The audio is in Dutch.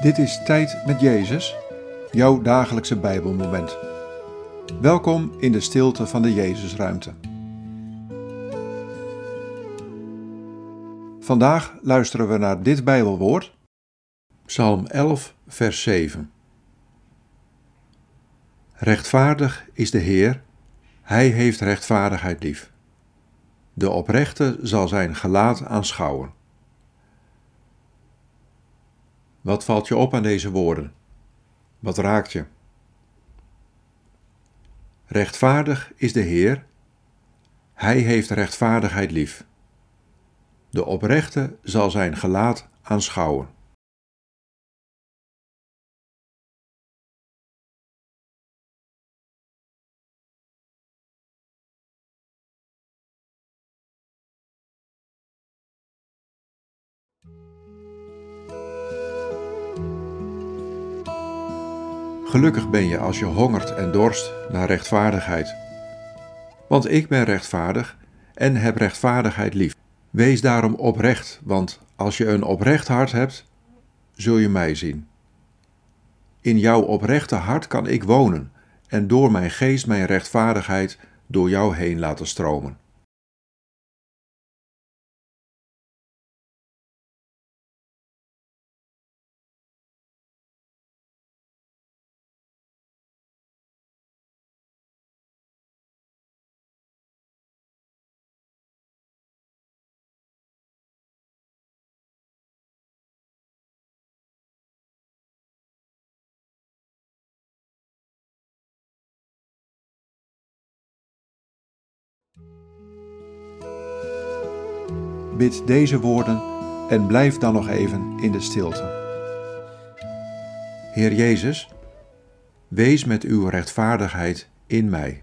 Dit is Tijd met Jezus, jouw dagelijkse Bijbelmoment. Welkom in de stilte van de Jezusruimte. Vandaag luisteren we naar dit Bijbelwoord, Psalm 11, vers 7. Rechtvaardig is de Heer, Hij heeft rechtvaardigheid lief. De oprechte zal zijn gelaat aanschouwen. Wat valt je op aan deze woorden? Wat raakt je? Rechtvaardig is de Heer, Hij heeft rechtvaardigheid lief. De oprechte zal zijn gelaat aanschouwen. Gelukkig ben je als je hongert en dorst naar rechtvaardigheid. Want ik ben rechtvaardig en heb rechtvaardigheid lief. Wees daarom oprecht, want als je een oprecht hart hebt, zul je mij zien. In jouw oprechte hart kan ik wonen en door mijn geest mijn rechtvaardigheid door jou heen laten stromen. Bid deze woorden en blijf dan nog even in de stilte. Heer Jezus, wees met uw rechtvaardigheid in mij.